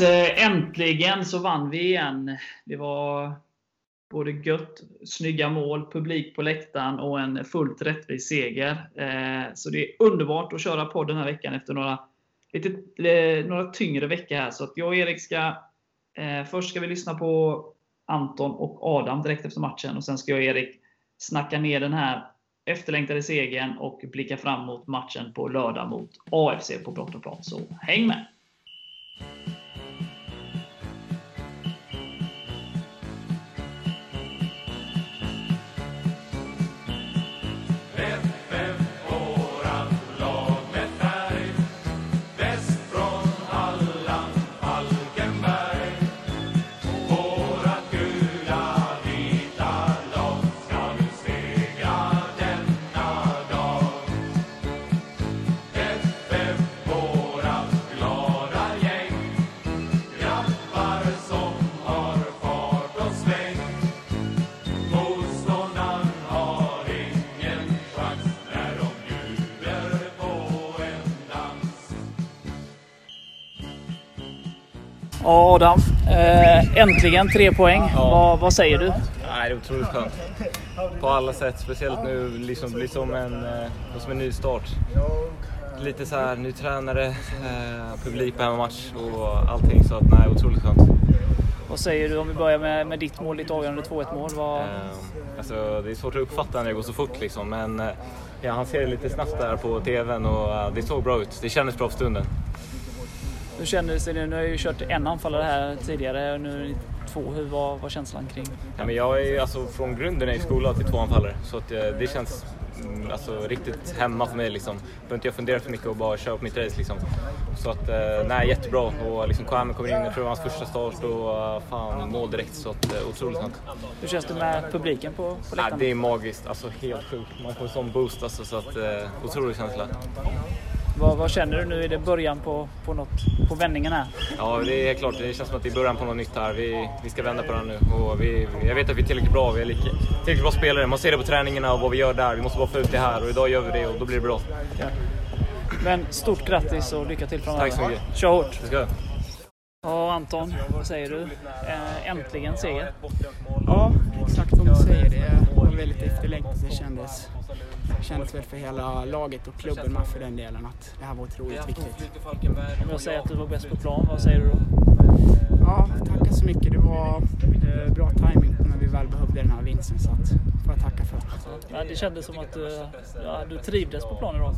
Yes! Äntligen så vann vi igen. Det var både gött, snygga mål, publik på läktaren och en fullt rättvis seger. Eh, så det är underbart att köra podd den här veckan efter några, lite, eh, några tyngre veckor här. Så att jag och Erik ska... Först ska vi lyssna på Anton och Adam direkt efter matchen och sen ska jag och Erik snacka ner den här efterlängtade segern och blicka fram mot matchen på lördag mot AFC på Brotterplan. Så häng med! Ja, Adam. Eh, äntligen tre poäng. Vad, vad säger du? Nej, det är otroligt skönt. På alla sätt. Speciellt nu liksom blir som en, eh, som en ny start. Lite så här, ny tränare, eh, publik på hemmamatch och allting. Så att, nej, otroligt skönt. Vad säger du om vi börjar med, med ditt mål, ditt avgörande 2-1 mål? Vad, Eh, alltså, det är svårt att uppfatta när det går så fort liksom, men eh, ja, han ser det lite snabbt där på TVn och eh, det såg bra ut. Det kändes bra för stunden. Hur kändes det nu? Har jag ju kört en anfallare här tidigare och nu två. Hur var, var känslan kring? Ja, men jag är alltså från grunden i skola till två anfallare så att, eh, det känns mm, alltså, riktigt hemma för mig. Liksom. Behöver inte jag fundera för mycket och bara köra på mitt race. Liksom. Så att, eh, nej, jättebra. Och liksom, Kwame kommer in, jag tror det var hans första start och eh, fan, mål direkt. Så att, otroligt skönt. Hur känns det med publiken på, på Nej, läktaren? det är magiskt, alltså helt sjukt. Man får en sån boost alltså, så att, otrolig känsla. Vad, vad känner du nu? Är det början på, på, något, på vändningen här? Ja, det är klart. Det känns som att det är början på något nytt här. Vi, vi ska vända på det här nu. Och vi, jag vet att vi är tillräckligt bra. Vi är lika, tillräckligt bra spelare. Man ser det på träningarna och vad vi gör där. Vi måste bara få ut det här och idag gör vi det och då blir det bra. Ja. Men stort grattis och lycka till framöver. Tack så mycket. Kör hårt! Vi ska. Ja, Anton, vad säger du? Eh, äntligen seger. Ja, exakt som du säger. Det var väldigt efterlängtat. Det kändes, kändes väl för hela laget och klubben med för den delen att det här var otroligt viktigt. Om jag säger att du var bäst på plan, vad säger du då? Ja, tackar så mycket. Det var eh, bra timing när vi väl behövde den här vinsten så att får jag tacka för. Ja, det kändes som att du, ja, du trivdes på planen idag.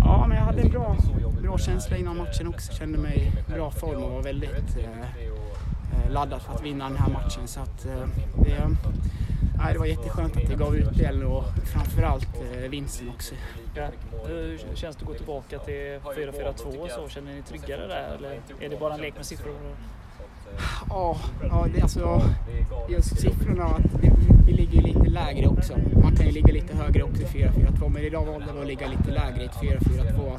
Ja, men jag hade en bra, bra känsla innan matchen också. Kände mig i bra form och var väldigt eh, eh, laddad för att vinna den här matchen. Så att, eh, det, nej, det var jätteskönt att det gav utdelning och framförallt eh, vinsten också. Ja. Hur känns det att gå tillbaka till 4-4-2 och så? Känner ni tryggare där eller är det bara en lek med siffror? Ja, ja det, alltså, just siffrorna, vi, vi ligger ju lite lägre också. Man kan ju ligga lite högre också i 4-4-2, men idag valde vi att ligga lite lägre i ett 4-4-2.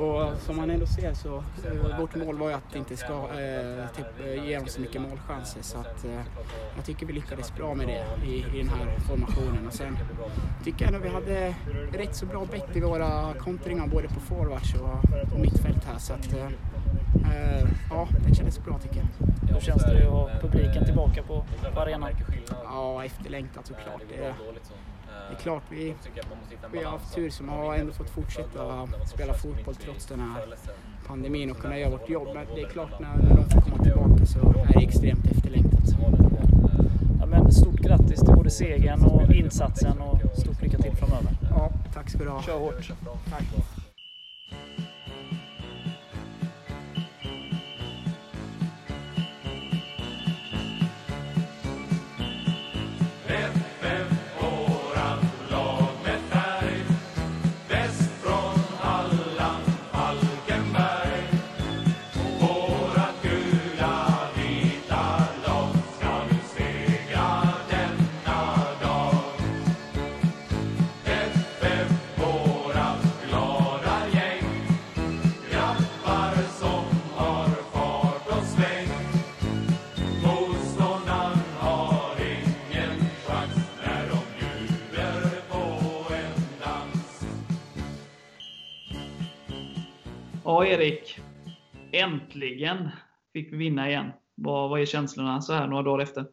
Och som man ändå ser så, eh, vårt mål var ju att inte ska eh, typ, eh, ge dem så mycket målchanser. Så att, eh, jag tycker vi lyckades bra med det i, i den här formationen. Och sen tycker jag att vi hade rätt så bra bett i våra kontringar både på forwards och på mittfält här. Så att, eh, eh, ja, det kändes bra tycker jag. Hur känns det att ha publiken tillbaka på, på arenan? Ja, efterlängtat såklart. Det det är klart, vi, vi har haft tur som har ändå fått fortsätta spela fotboll trots den här pandemin och kunna göra vårt jobb. Men det är klart, när, när de får komma tillbaka så är det extremt efterlängtat. Ja, men stort grattis till både segern och insatsen och stort lycka till framöver. Ja, tack ska du ha. Kör hårt! Tack. Ja, Erik. äntligen fick vi vinna igen. Vad, vad är känslorna så här några dagar efter?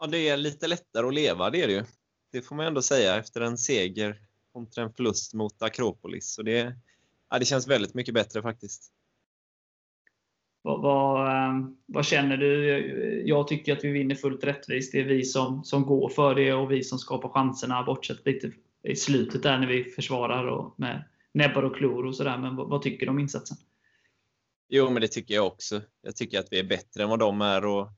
Ja, det är lite lättare att leva, det är det ju. Det får man ändå säga efter en seger kontra en förlust mot Akropolis. Så det, ja, det känns väldigt mycket bättre faktiskt. Vad, vad, ehm, vad, känner du? Jag tycker att vi vinner fullt rättvist. Det är vi som, som går för det och vi som skapar chanserna, bortsett lite i slutet där när vi försvarar och med näbbar och klor och sådär. Men vad, vad, tycker du om insatsen? Jo, men det tycker jag också. Jag tycker att vi är bättre än vad de är och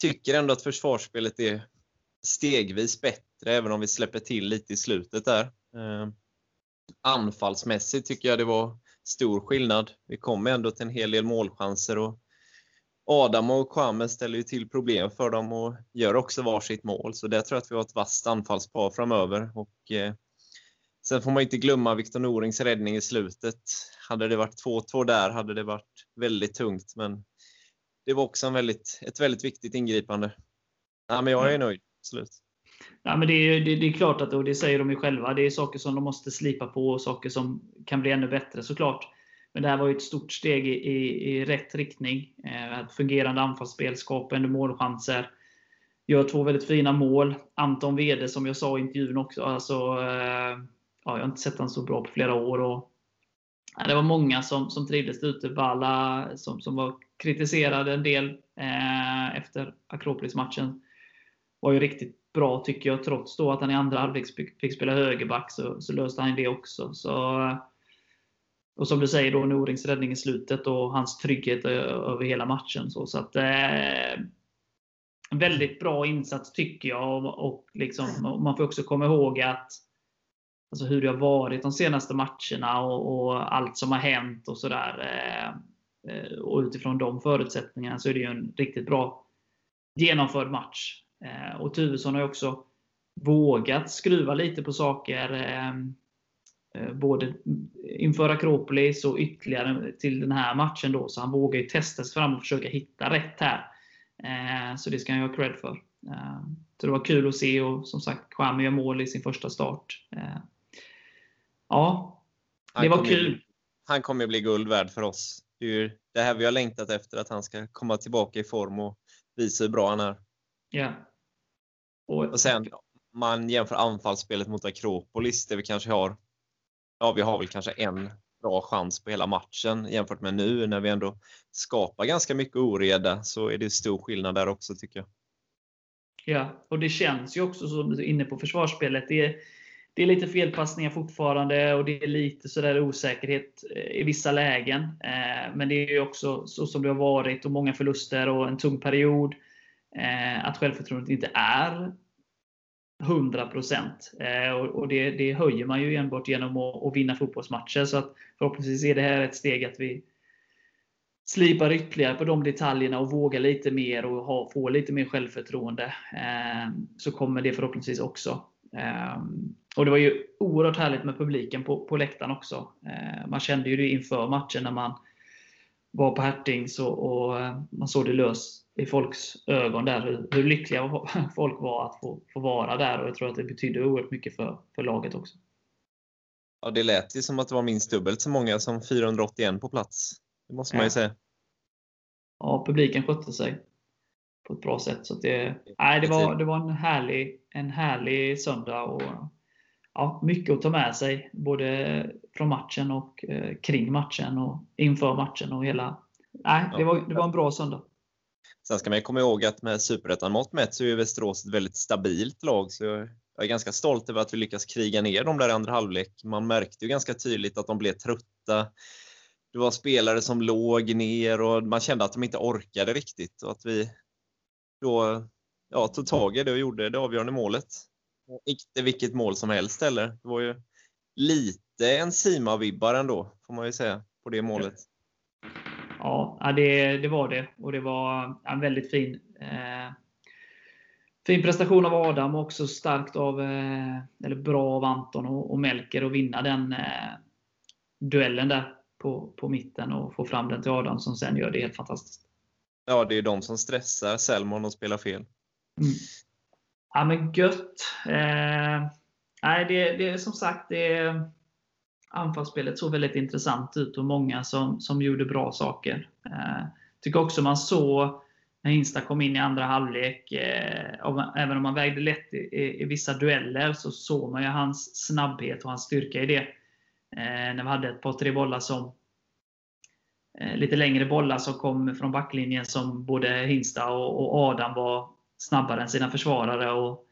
tycker ändå att försvarsspelet är stegvis bättre, även om vi släpper till lite i slutet där. Eh, anfallsmässigt tycker jag det var stor skillnad. Vi kom ändå till en hel del målchanser och Adam och Kwame ställer ju till problem för dem och gör också varsitt mål. Så där tror jag att vi har ett vasst anfallspar framöver. Och, eh, sen får man inte glömma Viktor Norings räddning i slutet. Hade det varit 2-2 där hade det varit väldigt tungt. Men det var också en väldigt, ett väldigt viktigt ingripande. Ja, men jag är nöjd. Absolut. Ja, men det, är, det, det, är klart att, och det säger de ju själva, det är saker som de måste slipa på och saker som kan bli ännu bättre såklart. Men det här var ju ett stort steg i, i, i rätt riktning. Eh, ett fungerande anfallsspel, skapande målchanser. Gör två väldigt fina mål. Anton Wede, som jag sa i intervjun också, alltså, eh, ja, jag har inte sett honom så bra på flera år. Och, ja, det var många som, som trivdes ute. Balla som, som var kritiserade en del eh, efter Akropolis-matchen. Var ju riktigt bra tycker jag. Trots då att han i andra halvlek fick spela högerback så, så löste han det också. Så, och som du säger, då Norings räddning i slutet och hans trygghet över hela matchen. Så, så att, eh, väldigt bra insats tycker jag. Och, och liksom, man får också komma ihåg att alltså hur det har varit de senaste matcherna och, och allt som har hänt och sådär. Eh, eh och utifrån de förutsättningarna så är det ju en riktigt bra genomförd match. Eh, och Tuvesson har ju också vågat skruva lite på saker. Eh, eh, både inför Akropolis och ytterligare till den här matchen. Då, så han vågar ju testa sig fram och försöka hitta rätt här. Eh, så det ska han ju ha cred för. Så det var kul att se och som sagt, Kwame gör mål i sin första start. Ja, det var kul. Ju, han kommer bli guld värd för oss. Det är ju det här vi har längtat efter, att han ska komma tillbaka i form och visa hur bra han är. Ja. Och, och sen man jämför anfallsspelet mot Akropolis där vi kanske har, ja vi har väl kanske en bra chans på hela matchen jämfört med nu när vi ändå skapar ganska mycket oreda så är det stor skillnad där också tycker jag. Ja, och det känns ju också som du är inne på försvarsspelet. Det är, det är lite felpassningar fortfarande och det är lite sådär osäkerhet eh, i vissa lägen. Eh, men det är ju också så som det har varit och många förluster och en tung period. Eh, att självförtroendet inte är 100%. Och det, det, höjer man ju enbart genom att, att, vinna fotbollsmatcher. Så att förhoppningsvis är det här ett steg att vi slipar ytterligare på de detaljerna och vågar lite mer och ha, få lite mer självförtroende. Så kommer det förhoppningsvis också. Och Det var ju oerhört härligt med publiken på, på läktaren också. Man kände ju det inför matchen när man var på Hertings och, och man såg det lös i folks ögon där hur, hur, lyckliga folk var att få, få vara där. Och jag tror att det betydde oerhört mycket för, för laget också. Ja, det lät ju som att det var minst dubbelt så många som 481 på plats. Det måste man ju säga. Ja, publiken skötte sig på ett bra sätt. Så det, nej, det, var, det var en härlig, en härlig söndag. Och, ja, mycket att ta med sig, både från matchen och eh, kring matchen och inför matchen. och hela. Nej, det, var, det var en bra söndag. Sen ska man komma ihåg att med superettan-mått mätt så är Västerås ett väldigt stabilt lag. Så jag är ganska stolt över att vi lyckas kriga ner dem där i andra halvlek. Man märkte ju ganska tydligt att de blev trötta. Det var spelare som låg ner och man kände att de inte orkade riktigt. Och att vi då ja, tog tag i det och gjorde det avgörande målet. inte vilket mål som helst heller. Det var ju lite en Sima-vibbar ändå, får man ju säga, på det målet. Ja, det, det var det. Och det var en väldigt fin, eh, fin prestation av Adam och också starkt av, eh, eller bra av Anton och, och Melker att vinna den eh, duellen där på, på mitten och få fram den till Adam som sen gör det helt fantastiskt. Ja, det är de som stressar Selmon och spelar fel. Mm. Ja, men gött. Eh, nej, det, det är som sagt, det, anfallsspelet såg väldigt intressant ut och många som, som gjorde bra saker. Eh, tycker också man såg när Insta kom in i andra halvlek, eh, även om man vägde lätt i, i, i, vissa dueller, så såg man ju hans snabbhet och hans styrka i det. Eh, när vi hade ett par, tre bollar som lite längre bollar som kom från backlinjen som både Hinsta och, Adam var snabbare än sina försvarare. och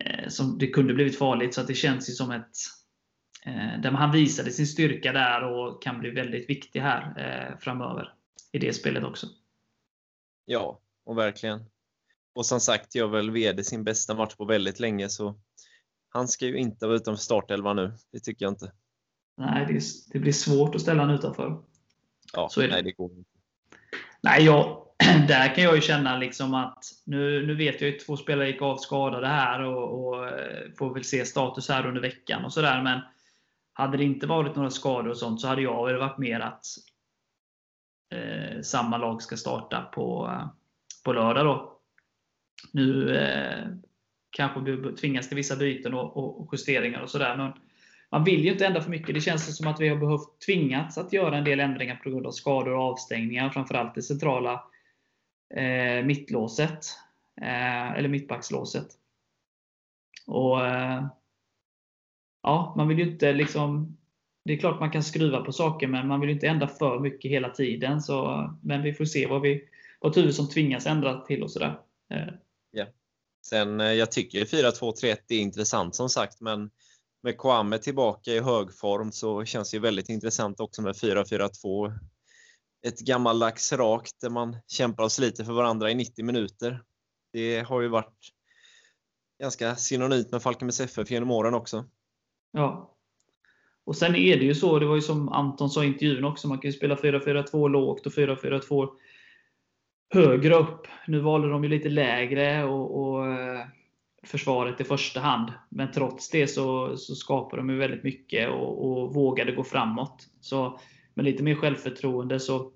eh, som Det kunde blivit farligt, så det känns ju som ett eh, där han visade sin styrka där och kan bli väldigt viktig här eh, framöver i det spelet också. Ja, och verkligen. Och som sagt gör väl VD sin bästa match på väldigt länge, så han ska ju inte vara utanför startelvan nu. Det tycker jag inte. Nej, det, det blir svårt att ställa honom utanför. Ja, så är det. nej, det går inte. Nej, jag, där kan jag ju känna liksom att nu, nu vet jag att två spelare gick av skadade här och, och eh, får väl se status här under veckan och sådär. Men hade det inte varit några skador och sånt så hade jag väl varit mer att eh, samma lag ska starta på, på lördag. Då. Nu eh, kanske vi tvingas till vissa byten och, och justeringar och sådär. Men man vill ju inte ändra för mycket. Det känns som att vi har behövt tvingats att göra en del ändringar på grund av skador och avstängningar. Framförallt det centrala eh, mittlåset. Eh, eller mittbackslåset. Och eh, ja, man vill ju inte liksom det är klart man kan skruva på saker, men man vill inte ändra för mycket hela tiden. Så, men vi får se vad, vi, vad Tuvesson tvingas ändra till och sådär. Eh. Ja. Sen, eh, jag tycker 4-2-3-1 är intressant som sagt, men med Kwame tillbaka i hög form så känns det väldigt intressant också med 4-4-2. Ett gammaldags rakt där man kämpar och sliter för varandra i 90 minuter. Det har ju varit ganska synonymt med Falkenbergs FF genom åren också. Ja, och sen är det ju så, det var ju som Anton sa i intervjun också, man kan ju spela 4-4-2 lågt och 4-4-2 högre upp. Nu valde de ju lite lägre och, och eh, försvaret i första hand. Men trots det så, så skapade de ju väldigt mycket och, och vågade gå framåt. Så med lite mer självförtroende så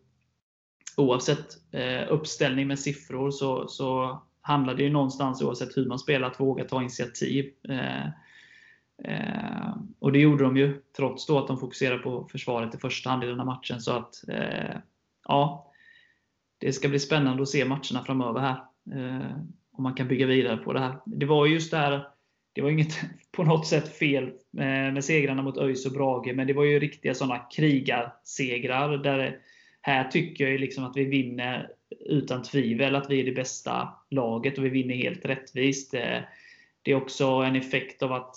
oavsett eh, uppställning med siffror så, så handlar det ju någonstans oavsett hur man spelar att våga ta initiativ. Eh, Eh, och det gjorde de ju, trots då att de fokuserade på försvaret i första hand i den här matchen. Så att, eh, ja, det ska bli spännande att se matcherna framöver här. Eh, om man kan bygga vidare på det här. Det var just det här, det var inget på något sätt fel eh, med segrarna mot ÖIS och Brage, men det var ju riktiga sådana krigarsegrar. Där, här tycker jag liksom att vi vinner utan tvivel att vi är det bästa laget och vi vinner helt rättvist. Eh, det är också en effekt av att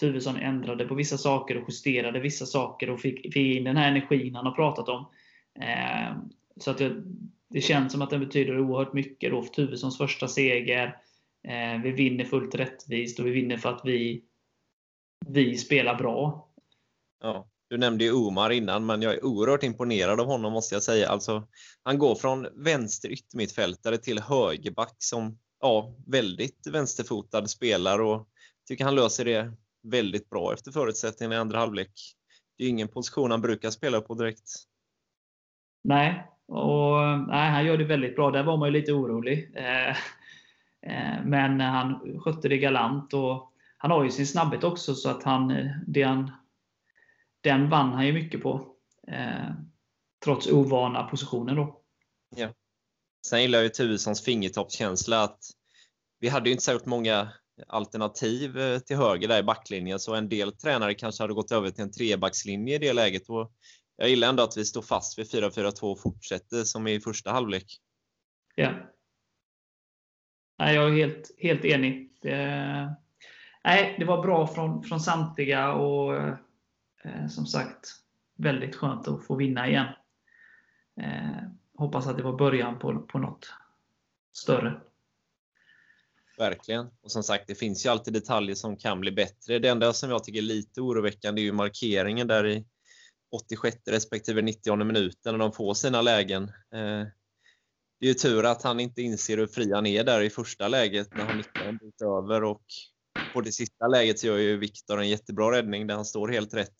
Tuvesson ändrade på vissa saker och justerade vissa saker och fick, in den här energin han har pratat om. Eh, så att det, känns som att den betyder oerhört mycket då för Tuvessons första seger. Eh, vi vinner fullt rättvist och vi vinner för att vi, vi spelar bra. Ja, du nämnde ju Omar innan, men jag är oerhört imponerad av honom måste jag säga. Alltså, han går från vänster yttermittfältare till högerback som ja, väldigt vänsterfotad spelare och tycker han löser det väldigt bra efter förutsättningarna i andra halvlek. Det är ingen position han brukar spela på direkt. Nej, och, nej han gör det väldigt bra. Där var man ju lite orolig. Eh, eh, men han skötte det galant. och Han har ju sin snabbhet också, så att han, eh, det han, den vann han ju mycket på. Eh, trots ovana positioner. Då. Ja. Sen gillar jag ju Tuvessons fingertoppskänsla. att Vi hade ju inte särskilt många alternativ eh, till höger där i backlinjen, så en del tränare kanske hade gått över till en trebackslinje i det läget. Och jag gillar ändå att vi står fast vid 4-4-2 och fortsätter som i första halvlek. Ja. Nej, jag är helt, helt enig. Det, nej, det var bra från, från samtliga och eh, som sagt väldigt skönt att få vinna igen. Eh, hoppas att det var början på, på något större. Verkligen. Och som sagt, det finns ju alltid detaljer som kan bli bättre. Det enda som jag tycker är lite oroväckande är ju markeringen där i 86 respektive 90 minuten när de får sina lägen. Eh, det är ju tur att han inte inser hur fri han är där i första läget när han nickar en bit över och på det sista läget så gör ju Viktor en jättebra räddning där han står helt rätt.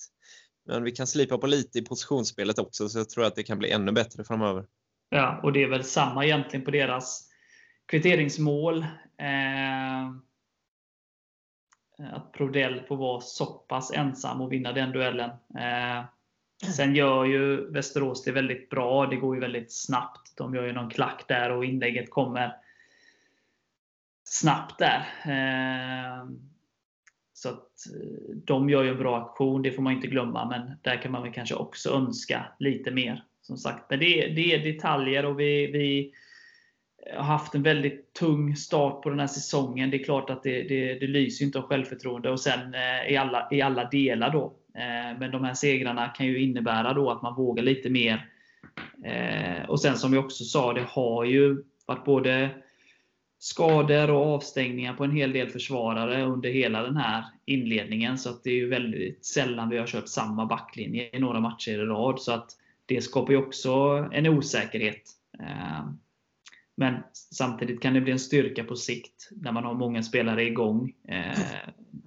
Men vi kan slipa på lite i positionsspelet också så jag tror att det kan bli ännu bättre framöver. Ja, och det är väl samma egentligen på deras kvitteringsmål. Eh, att Prodell får vara så pass ensam och vinna den duellen. Eh, Mm. Sen gör ju Västerås det väldigt bra. Det går ju väldigt snabbt. De gör ju någon klack där och inlägget kommer snabbt där. Ehm, så att eh, de gör ju en bra aktion, det får man inte glömma. Men där kan man väl kanske också önska lite mer. Som sagt, men det, det är detaljer och vi, vi har haft en väldigt tung start på den här säsongen. Det är klart att det, det, det lyser inte av självförtroende och sen eh, i alla, i alla delar då. Eh, men de här segrarna kan ju innebära då att man vågar lite mer. Eh, och sen som jag också sa, det har ju varit både skador och avstängningar på en hel del försvarare under hela den här inledningen. Så att det är ju väldigt sällan vi har kört samma backlinje i några matcher i rad. Så att det skapar ju också en osäkerhet. Men samtidigt kan det bli en styrka på sikt när man har många spelare igång. Eh,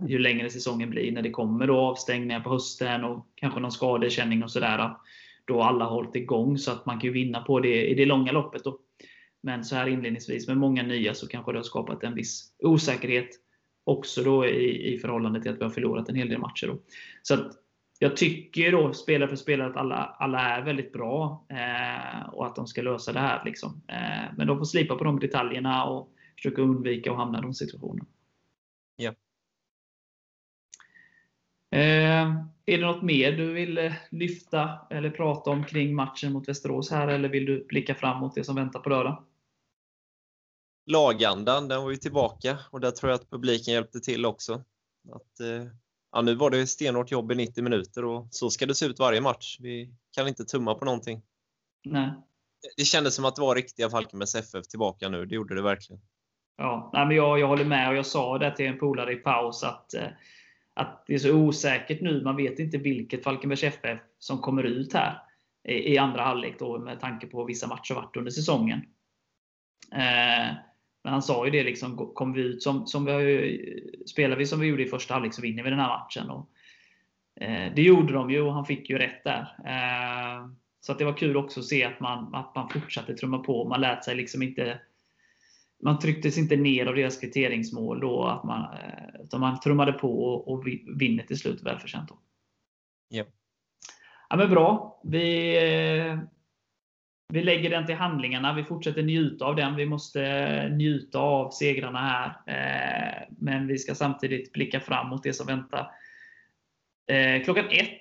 ju längre säsongen blir. När det kommer då avstängningar på hösten och kanske någon skadekänning och sådär. Då alla har hållit igång så att man kan vinna på det i det långa loppet. Då. Men så här inledningsvis med många nya så kanske det har skapat en viss osäkerhet. Också då i, i förhållande till att vi har förlorat en hel del matcher. Då. Så att jag tycker då, spelare för spelare, att alla, alla är väldigt bra. Eh, och att de ska lösa det här. Liksom. Eh, men de får slipa på de detaljerna och försöka undvika att hamna i de situationerna. Ja. Eh, är det något mer du vill lyfta eller prata om kring matchen mot Västerås här? Eller vill du blicka fram mot det som väntar på lördag? Lagandan, den var ju tillbaka och där tror jag att publiken hjälpte till också. Att, ja, nu var det stenhårt jobb i 90 minuter och så ska det se ut varje match. Vi kan inte tumma på någonting. Nej. Det kändes som att det var riktiga Falkenbergs FF tillbaka nu. Det gjorde det verkligen. Ja, nej, men jag, jag håller med och jag sa det till en polare i paus att, att det är så osäkert nu. Man vet inte vilket Falkenbergs FF som kommer ut här i, i andra halvlek då, med tanke på vissa matcher varit under säsongen. Eh, men han sa ju det, liksom, kommer vi ut som, som vi, spelar vi som vi gjorde i första halvlek så vinner vi den här matchen. Och, eh, det gjorde de ju och han fick ju rätt där. Eh, så att det var kul också att se att man, att man fortsatte trumma på. Man lät sig liksom inte man trycktes inte ner av deras kvitteringsmål då, att man, utan man trummade på och, och vinner till slut välförtjänt. Då. Ja. ja. men bra. Vi, vi lägger den till handlingarna. Vi fortsätter njuta av den. Vi måste eh, njuta av segrarna här. Eh, men vi ska samtidigt blicka fram mot det som väntar. Eh, klockan ett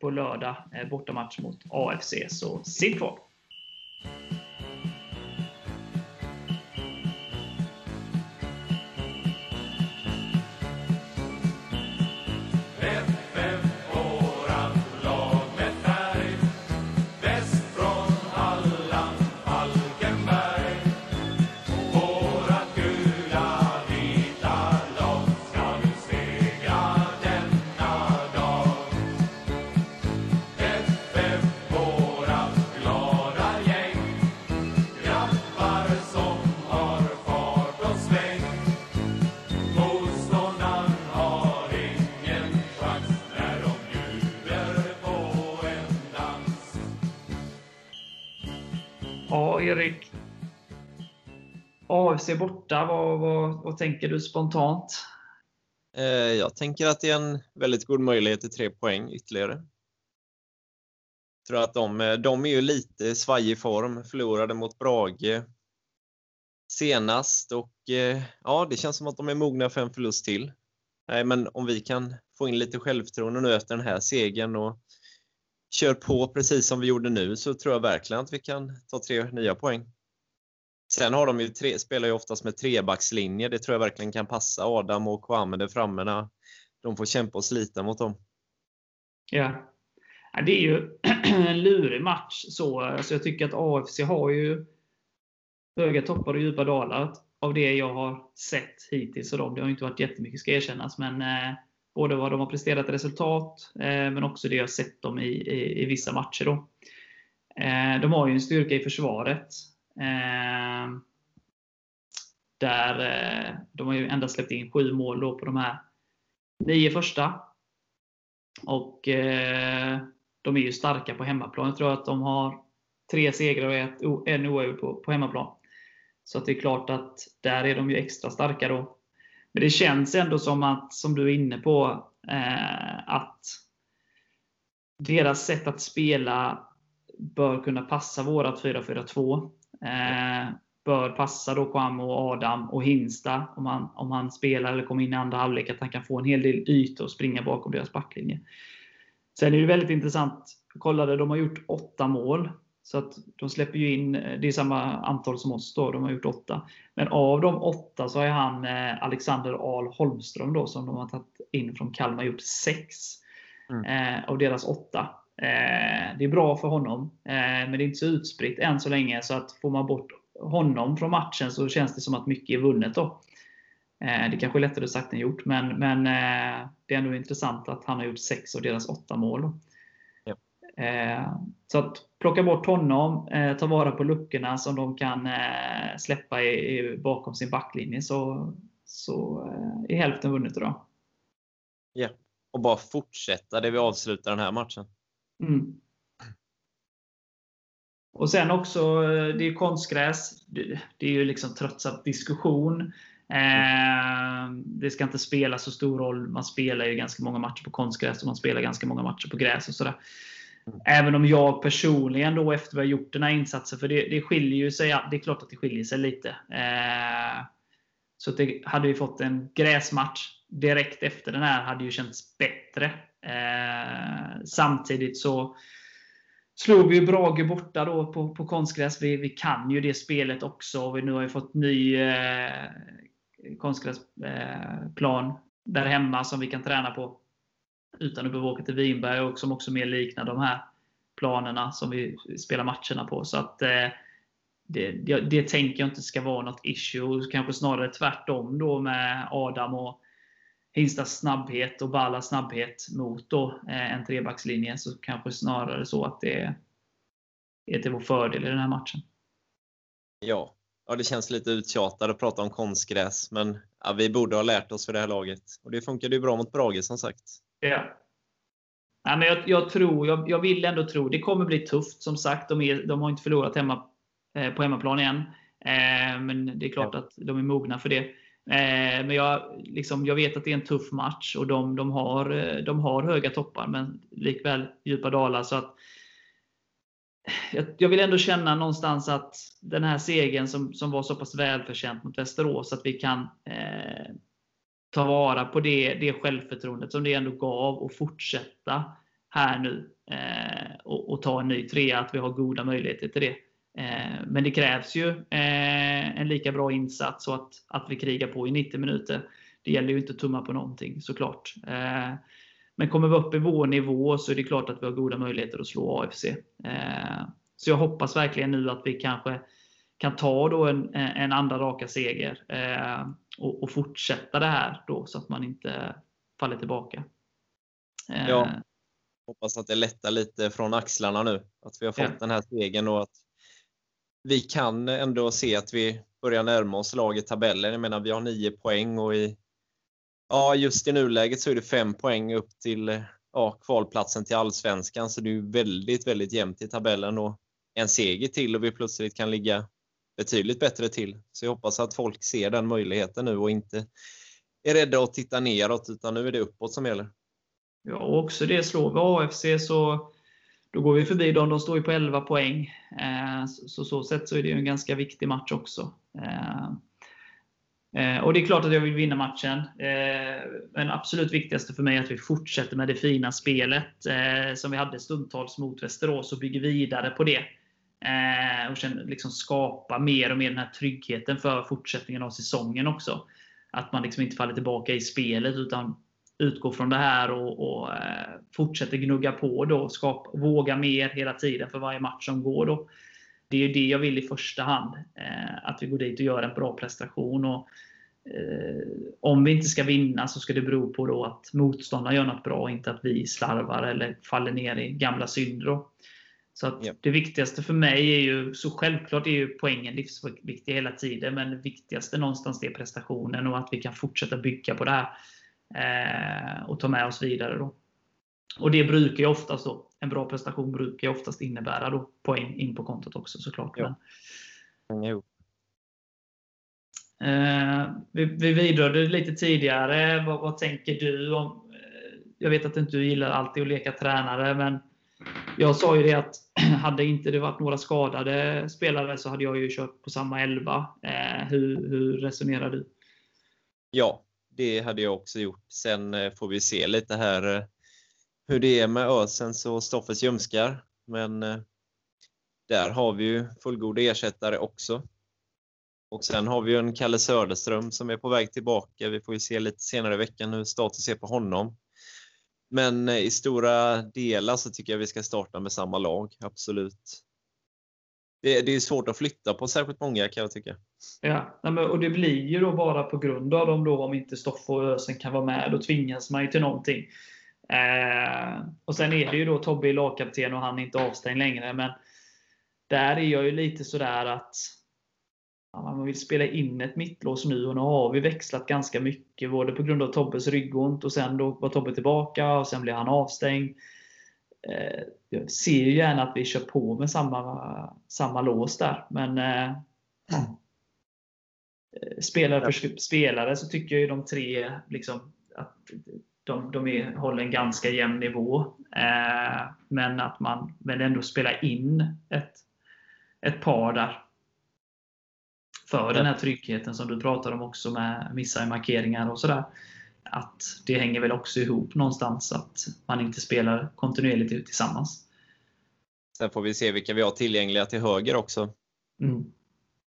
på lördag, bortamatch mot AFC. Så sitt kvar! AFC borta, vad, vad, vad tänker du spontant? Eh, jag tänker att det är en väldigt god möjlighet till tre poäng ytterligare. Jag tror att de, eh, de är ju lite svajig form, förlorade mot Brage senast och eh, ja, det känns som att de är mogna för en förlust till. Nej, men om vi kan få in lite självförtroende nu efter den här segern och kör på precis som vi gjorde nu så tror jag verkligen att vi kan ta tre nya poäng. Sen har de ju tre, spelar ju oftast med trebackslinje. Det tror jag verkligen kan passa Adam och Kwame där framme när de får kämpa och slita mot dem. Ja. Det är ju en lurig match. Så, alltså jag tycker att AFC har ju höga toppar och djupa dalar av det jag har sett hittills. Och det har inte varit jättemycket ska erkännas. Men eh, Både vad de har presterat i resultat, eh, men också det jag sett dem i, i, i vissa matcher. Då. Eh, de har ju en styrka i försvaret. Ehm, där eh, de har ju endast släppt in sju mål då på de här nio första. Och eh, de är ju starka på hemmaplan. Jag tror att de har tre segrar och en oavgjord på, på hemmaplan. Så det är klart att där är de ju extra starka då. Men det känns ändå som att, som du är inne på, eh, att deras sätt att spela bör kunna passa vårat 4-4-2. Eh, bör passa då Kwame och Adam och Hinsta om han, om han spelar eller kommer in i andra halvlek, att han kan få en hel del ytor och springa bakom deras backlinje. Sen är det väldigt intressant. Jag kollade, de har gjort åtta mål. Så att de släpper ju in, det är samma antal som oss då, de har gjort åtta. Men av de åtta så har han eh, Alexander Ahl Holmström då, som de har tagit in från Kalmar, gjort sex mm. eh, av deras åtta. Eh, det är bra för honom, eh, men det är inte så utspritt än så länge. Så att får man bort honom från matchen så känns det som att mycket är vunnet. Då. Eh, det kanske är lättare sagt än gjort, men, men det är ändå intressant att han har gjort sex av deras åtta mål. Ja. Så att plocka bort honom, ta vara på luckorna som de kan släppa bakom sin backlinje, så, så är hälften vunnet idag. Ja, och bara fortsätta det vi avslutar den här matchen. Mm. Och sen också, eh, det är konstgräs. Det är ju liksom tröttsam diskussion. Eh, det ska inte spela så stor roll. Man spelar ju ganska många matcher på konstgräs och man spelar ganska många matcher på gräs. och sådär. Även om jag personligen då efter vi har gjort den här insatsen, för det, det skiljer ju sig, det är klart att det skiljer sig lite. Eh, så det, hade vi fått en gräsmatch direkt efter den här hade ju känts bättre. Eh, samtidigt så slog vi Brage borta då på, på konstgräs. Vi, vi kan ju det spelet också. Vi nu har vi fått ny eh, konstgräsplan eh, där hemma som vi kan träna på utan att behöva åka till Vinberg och som också mer liknar de här planerna som vi spelar matcherna på. Så att eh, det, det, det, tänker jag inte ska vara något issue. Kanske snarare tvärtom då med Adam och Hinstas snabbhet och Ballas snabbhet mot då, eh, en trebackslinje. Så kanske snarare så att det är till vår fördel i den här matchen. Ja, ja det känns lite uttjatat att prata om konstgräs, men ja, vi borde ha lärt oss för det här laget. Och det funkade ju bra mot Brage som sagt. Ja. Ja, men jag, jag tror, jag, jag, vill ändå tro, det kommer bli tufft som sagt. De, är, de har inte förlorat hemma, eh, på hemmaplan än. Eh, men det är klart ja. att de är mogna för det. Eh, men jag, liksom, jag vet att det är en tuff match och de, de, har, eh, de har höga toppar men likväl djupa dalar. Så att, jag, jag vill ändå känna någonstans att den här segern som, som var så pass välförtjänt mot Västerås, att vi kan eh, ta vara på det, det självförtroendet som det ändå gav och fortsätta här nu eh, och, och, ta en ny trea, att vi har goda möjligheter till det. Eh, men det krävs ju eh, en lika bra insats och att, att vi krigar på i 90 minuter. Det gäller ju inte att tumma på någonting såklart. Eh, men kommer vi upp i vår nivå så är det klart att vi har goda möjligheter att slå AFC. Så jag hoppas verkligen nu att vi kanske kan ta då en, en andra raka seger och, och fortsätta det här då så att man inte faller tillbaka. Ja, hoppas att det lättar lite från axlarna nu. Att vi har fått ja. den här segern och att vi kan ändå se att vi börjar närma oss laget tabellen. Jag menar, vi har 9 poäng och i, ja, just i nuläget så är det 5 poäng upp till ja, kvalplatsen till Allsvenskan. Så det är väldigt, väldigt jämnt i tabellen och en seger till och vi plötsligt kan ligga betydligt bättre till. Så jag hoppas att folk ser den möjligheten nu och inte är rädda att titta neråt, utan nu är det uppåt som gäller. Ja, och också det. Slår vi AFC så då går vi förbi dem. De står ju på 11 poäng. Eh, så så sätt så är det ju en ganska viktig match också. Eh, eh och det är klart att jag vill vinna matchen. Eh, men absolut viktigaste för mig är att vi fortsätter med det fina spelet eh, som vi hade stundtals mot Västerås och bygger vidare på det. Och sen liksom skapa mer och mer den här tryggheten för fortsättningen av säsongen också. Att man liksom inte faller tillbaka i spelet utan utgår från det här och, och eh, fortsätter gnugga på. Då, skapa, våga mer hela tiden för varje match som går. Då. Det är det jag vill i första hand. Eh, att vi går dit och gör en bra prestation. Och, eh, om vi inte ska vinna så ska det bero på då att motståndaren gör något bra, inte att vi slarvar eller faller ner i gamla synder. Så att yep. Det viktigaste för mig är ju, så självklart är ju poängen livsviktig hela tiden, men det viktigaste någonstans är prestationen och att vi kan fortsätta bygga på det här och ta med oss vidare. Då. Och det brukar ju oftast då, en bra prestation brukar ju oftast innebära då poäng in på kontot också såklart. Ja. Men, Eh, vi, vi vidrörde lite tidigare. Vad, vad, tänker du om... Eh, jag vet att du inte gillar alltid att leka tränare, men jag sa ju det att hade inte det varit några skadade spelare så hade jag ju kört på samma elva. Eh, hur, hur resonerar du? Ja, det hade jag också gjort. Sen eh, får vi se lite här eh, hur det är med Ösens och Stoffes ljumskar. Men eh, där har vi ju fullgoda ersättare också. Och sen har vi ju en Kalle Söderström som är på väg tillbaka. Vi får ju se lite senare i veckan hur status är på honom. Men i stora delar så tycker jag vi ska starta med samma lag, absolut. Det, det är svårt att flytta på särskilt många kan jag tycka. Ja, och det blir ju då bara på grund av dem då om inte Stoffe och Ösen kan vara med. Då tvingas man ju till någonting. Eh, och sen är det ju då Tobbe är lagkapten och han är inte avstängd längre. Men där är jag ju lite sådär att ja, man vill spela in ett mittlås nu och nu har vi växlat ganska mycket. Både på grund av Tobbes ryggont och sen då var Tobbe tillbaka och sen blev han avstängd. Eh, jag ser ju gärna att vi kör på med samma, samma lås där. Men eh, eh spelare för spelare så tycker jag ju de tre liksom, att de, de är, håller en ganska jämn nivå. Eh, men att man men ändå spelar in ett, ett par där. För den här tryggheten som du pratar om också med missar i markeringar och sådär. Att det hänger väl också ihop någonstans att man inte spelar kontinuerligt tillsammans. Sen får vi se vilka vi har tillgängliga till höger också. Mm.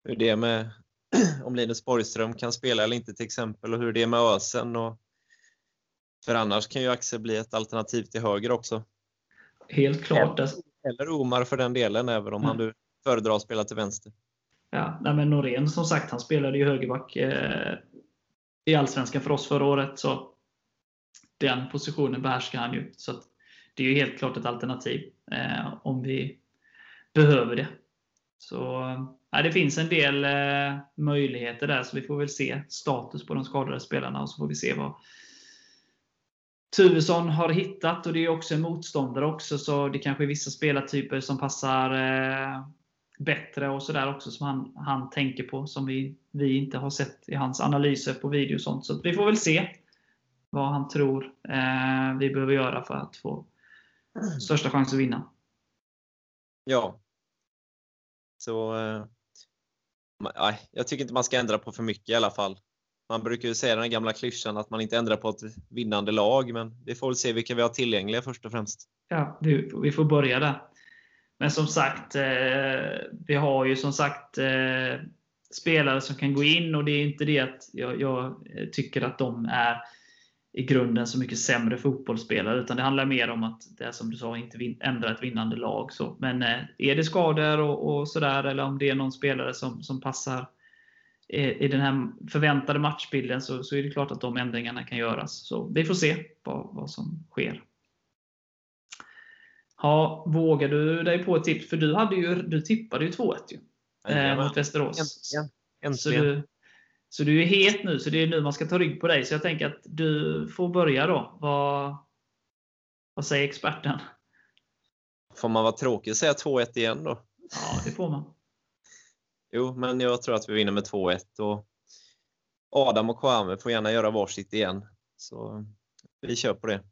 Hur det är med om Linus Borgström kan spela eller inte till exempel och hur det är med Ösen. Och, för annars kan ju Axel bli ett alternativ till höger också. Helt klart. Eller, eller Omar för den delen, även om mm. han föredrar att spela till vänster. Ja, nej men Norén som sagt, han spelade ju högerback eh, i Allsvenskan för oss förra året. Så den positionen behärskar han ju. Så det är ju helt klart ett alternativ eh, om vi behöver det. Så ja, Det finns en del eh, möjligheter där, så vi får väl se status på de skadade spelarna och så får vi se vad Tuvesson har hittat. och Det är också en motståndare också, så det kanske är vissa spelartyper som passar eh, bättre och sådär också som han, han tänker på som vi, vi inte har sett i hans analyser på video och sånt. Så vi får väl se vad han tror eh, vi behöver göra för att få största chans att vinna. Ja. Så eh, jag tycker inte man ska ändra på för mycket i alla fall. Man brukar ju säga den gamla klyschan att man inte ändrar på ett vinnande lag, men vi får väl se vilka vi har tillgängliga först och främst. Ja, vi får börja där. Men som sagt, eh, vi har ju som sagt eh, spelare som kan gå in och det är inte det att jag, jag, eh, tycker att de är i grunden så mycket sämre fotbollsspelare, utan det handlar mer om att det är som du sa, inte vin, ändra ett vinnande lag. Så. Men eh, är det skador och, och sådär, eller om det är någon spelare som, som passar i, i den här förväntade matchbilden, så, så är det klart att de ändringarna kan göras. Så vi får se vad, vad som sker. Ja, vågar du dig på ett tips? För du, hade ju, du tippade ju 2-1 ju, eh, mot Västerås. Äntligen. Äntligen. Så, du, så du är het nu, så det är nu man ska ta rygg på dig. Så jag tänker att du får börja då. Vad, vad säger experten? Får man vara tråkig och säga 2-1 igen då? Ja, det får man. Jo, men jag tror att vi vinner med 2-1. Och Adam och Kwame får gärna göra varsitt igen. Så vi kör på det.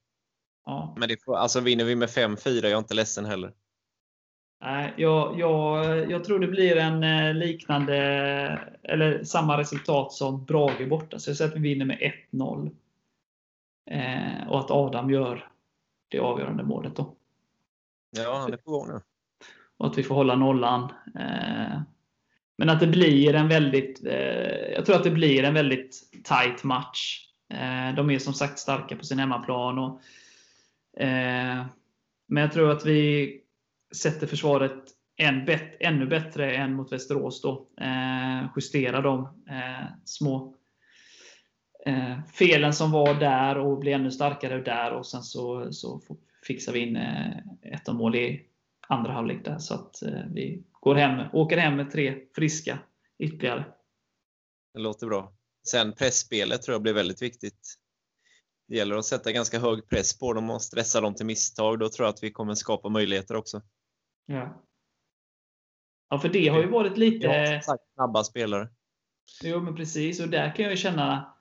Ja. Men det får, alltså vinner vi med 5-4 är jag inte ledsen heller. Nej, jag, jag, jag tror det blir en eh, liknande, eller samma resultat som Brage borta. Så jag säger att vi vinner med 1-0. Eh, och att Adam gör det avgörande målet då. Ja, han är på gång nu. Och att vi får hålla nollan. Eh, men att det blir en väldigt, eh, jag tror att det blir en väldigt tight match. Eh, de är som sagt starka på sin hemmaplan. Och, Eh, men jag tror att vi sätter försvaret än bet, ännu bättre än mot Västerås. Då. Eh, justerar de eh, små eh, felen som var där och blir ännu starkare där. Och Sen så, så fixar vi in eh, ett av mål i andra halvlek där. Så att eh, vi går hem, åker hem med tre friska ytterligare. Det låter bra. Sen pressspelet tror jag blir väldigt viktigt. Det gäller att sätta ganska hög press på dem och stressa dem till misstag. Då tror jag att vi kommer skapa möjligheter också. Ja. Ja, för det har ju varit lite... Ja, snabba spelare. Jo, men precis. Och där kan jag ju känna,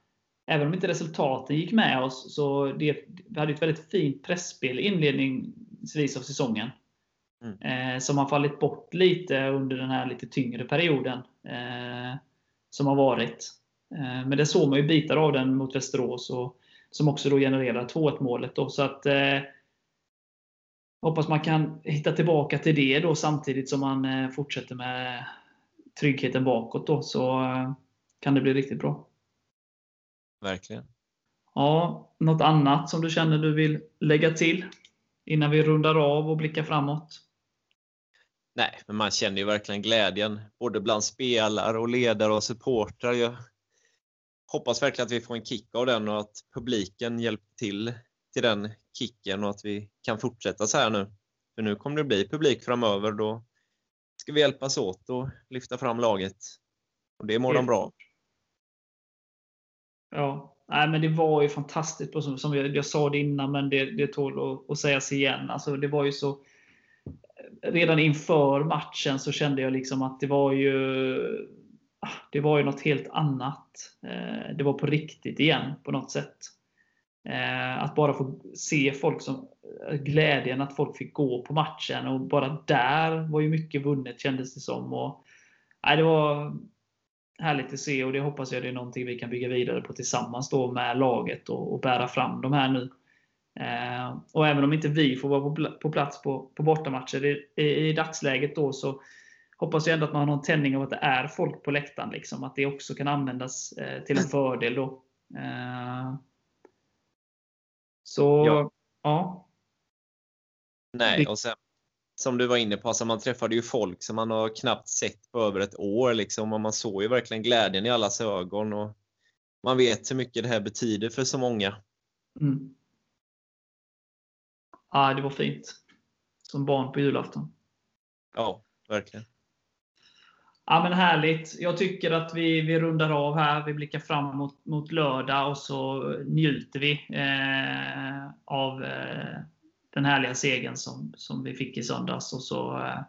även om inte resultaten gick med oss, så det, vi hade ett väldigt fint pressspel inledningsvis av säsongen. Mm. Eh, som har fallit bort lite under den här lite tyngre perioden eh, som har varit. Eh, men det såg man ju bitar av den mot Västerås, och, som också då genererar 2-1 målet. Då, så att, eh, hoppas man kan hitta tillbaka till det då samtidigt som man eh, fortsätter med tryggheten bakåt. Då, så eh, kan det bli riktigt bra. Verkligen. Ja, något annat som du känner du vill lägga till innan vi rundar av och blickar framåt? Nej, men man känner ju verkligen glädjen både bland spelare och ledare och supportrar. Jag hoppas verkligen att vi får en kick av den och att publiken hjälper till till den kicken och att vi kan fortsätta så här nu. För nu kommer det bli publik framöver. Då ska vi hjälpas åt och lyfta fram laget. Och det mår de bra Ja, Nej, men det var ju fantastiskt. Som, som jag, jag sa det innan, men det, det tål att, att sägas igen. Alltså, det var ju så redan inför matchen så kände jag liksom att det var ju det var ju något helt annat. Eh, det var på riktigt igen på något sätt. Eh, att bara få se folk som eh, glädjen att folk fick gå på matchen och bara där var ju mycket vunnet kändes det som. Och, nej, det var härligt att se och det hoppas jag det är någonting vi kan bygga vidare på tillsammans då med laget och, och bära fram de här nu. Eh, och även om inte vi får vara på, på plats på, på bortamatcher i, i, i, dagsläget då så hoppas jag ändå att man har någon tändning av att det är folk på läktaren. Liksom, att det också kan användas eh, till en fördel. Då. Eh, så, ja. ja. Nej, och sen som du var inne på, alltså man träffade ju folk som man har knappt sett på över ett år. Liksom, och man såg ju verkligen glädjen i allas ögon. Och man vet hur mycket det här betyder för så många. Mm. Ja, det var fint. Som barn på julafton. Ja, verkligen. Ja, men härligt. Jag tycker att vi, vi rundar av här. Vi blickar fram mot, mot lördag och så njuter vi eh, av eh, den härliga segern som, som vi fick i söndags. Och så eh,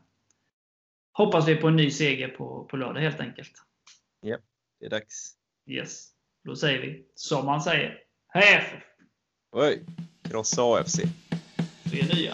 hoppas vi på en ny seger på, på lördag helt enkelt. Ja, det är dags. Yes. Då säger vi som man säger. Hej FF! Oj! Krossa AFC. Tre nya.